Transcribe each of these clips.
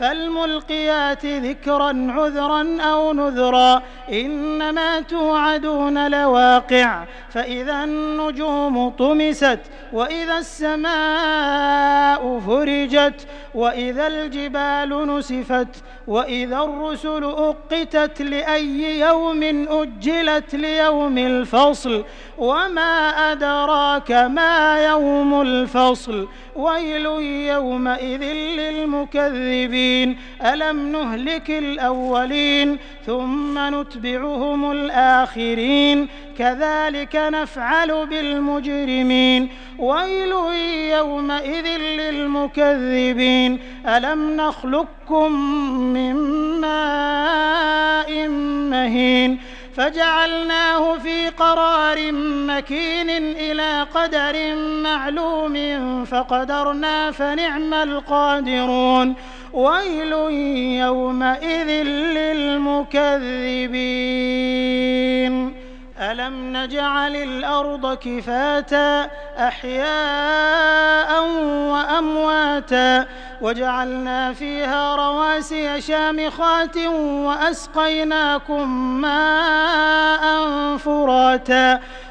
فالملقيات ذكرا عذرا أو نذرا إنما توعدون لواقع. فإذا النجوم طمست وإذا السماء فرجت وإذا الجبال نسفت وإذا الرسل أقتت لأي يوم أجلت ليوم الفصل. وما أدراك ما يوم الفصل؟ ويل يومئذ للمكذبين. ألم نهلك الأولين؟ ثم نتبعهم الآخرين. كذلك نفعل بالمجرمين. ويل يومئذ للمكذبين. ألم نخلقكم من ماء مهين؟ فجعلناه في قرار مكين إلى قدر معلوم. فقدرنا فنعم القادرون. ويل يومئذ للمكذبين. ألم نجعل الأرض كفاتا أحياء وأمواتا وجعلنا فيها رواسي شامخات وأسقيناكم ماء فراتا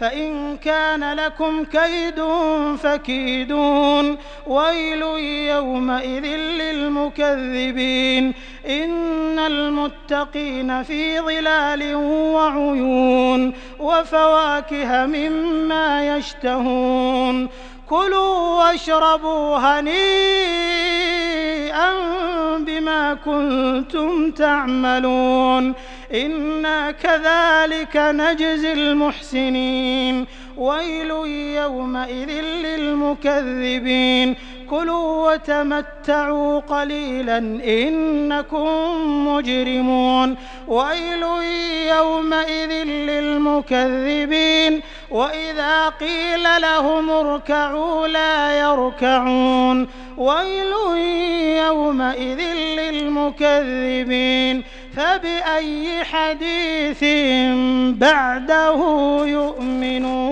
فإن كان لكم كيد فكيدون ويل يومئذ للمكذبين إن المتقين في ظلال وعيون وفواكه مما يشتهون كلوا واشربوا هنيئا بما كنتم تعملون. إنا كذلك نجزي المحسنين. ويل يومئذ للمكذبين. كلوا وتمتعوا قليلا إنكم مجرمون. ويل يومئذ للمكذبين. وإذا قيل لهم اركعوا لا يركعون. ويل يومئذ للمكذبين فبأي حديث بعده يؤمنون؟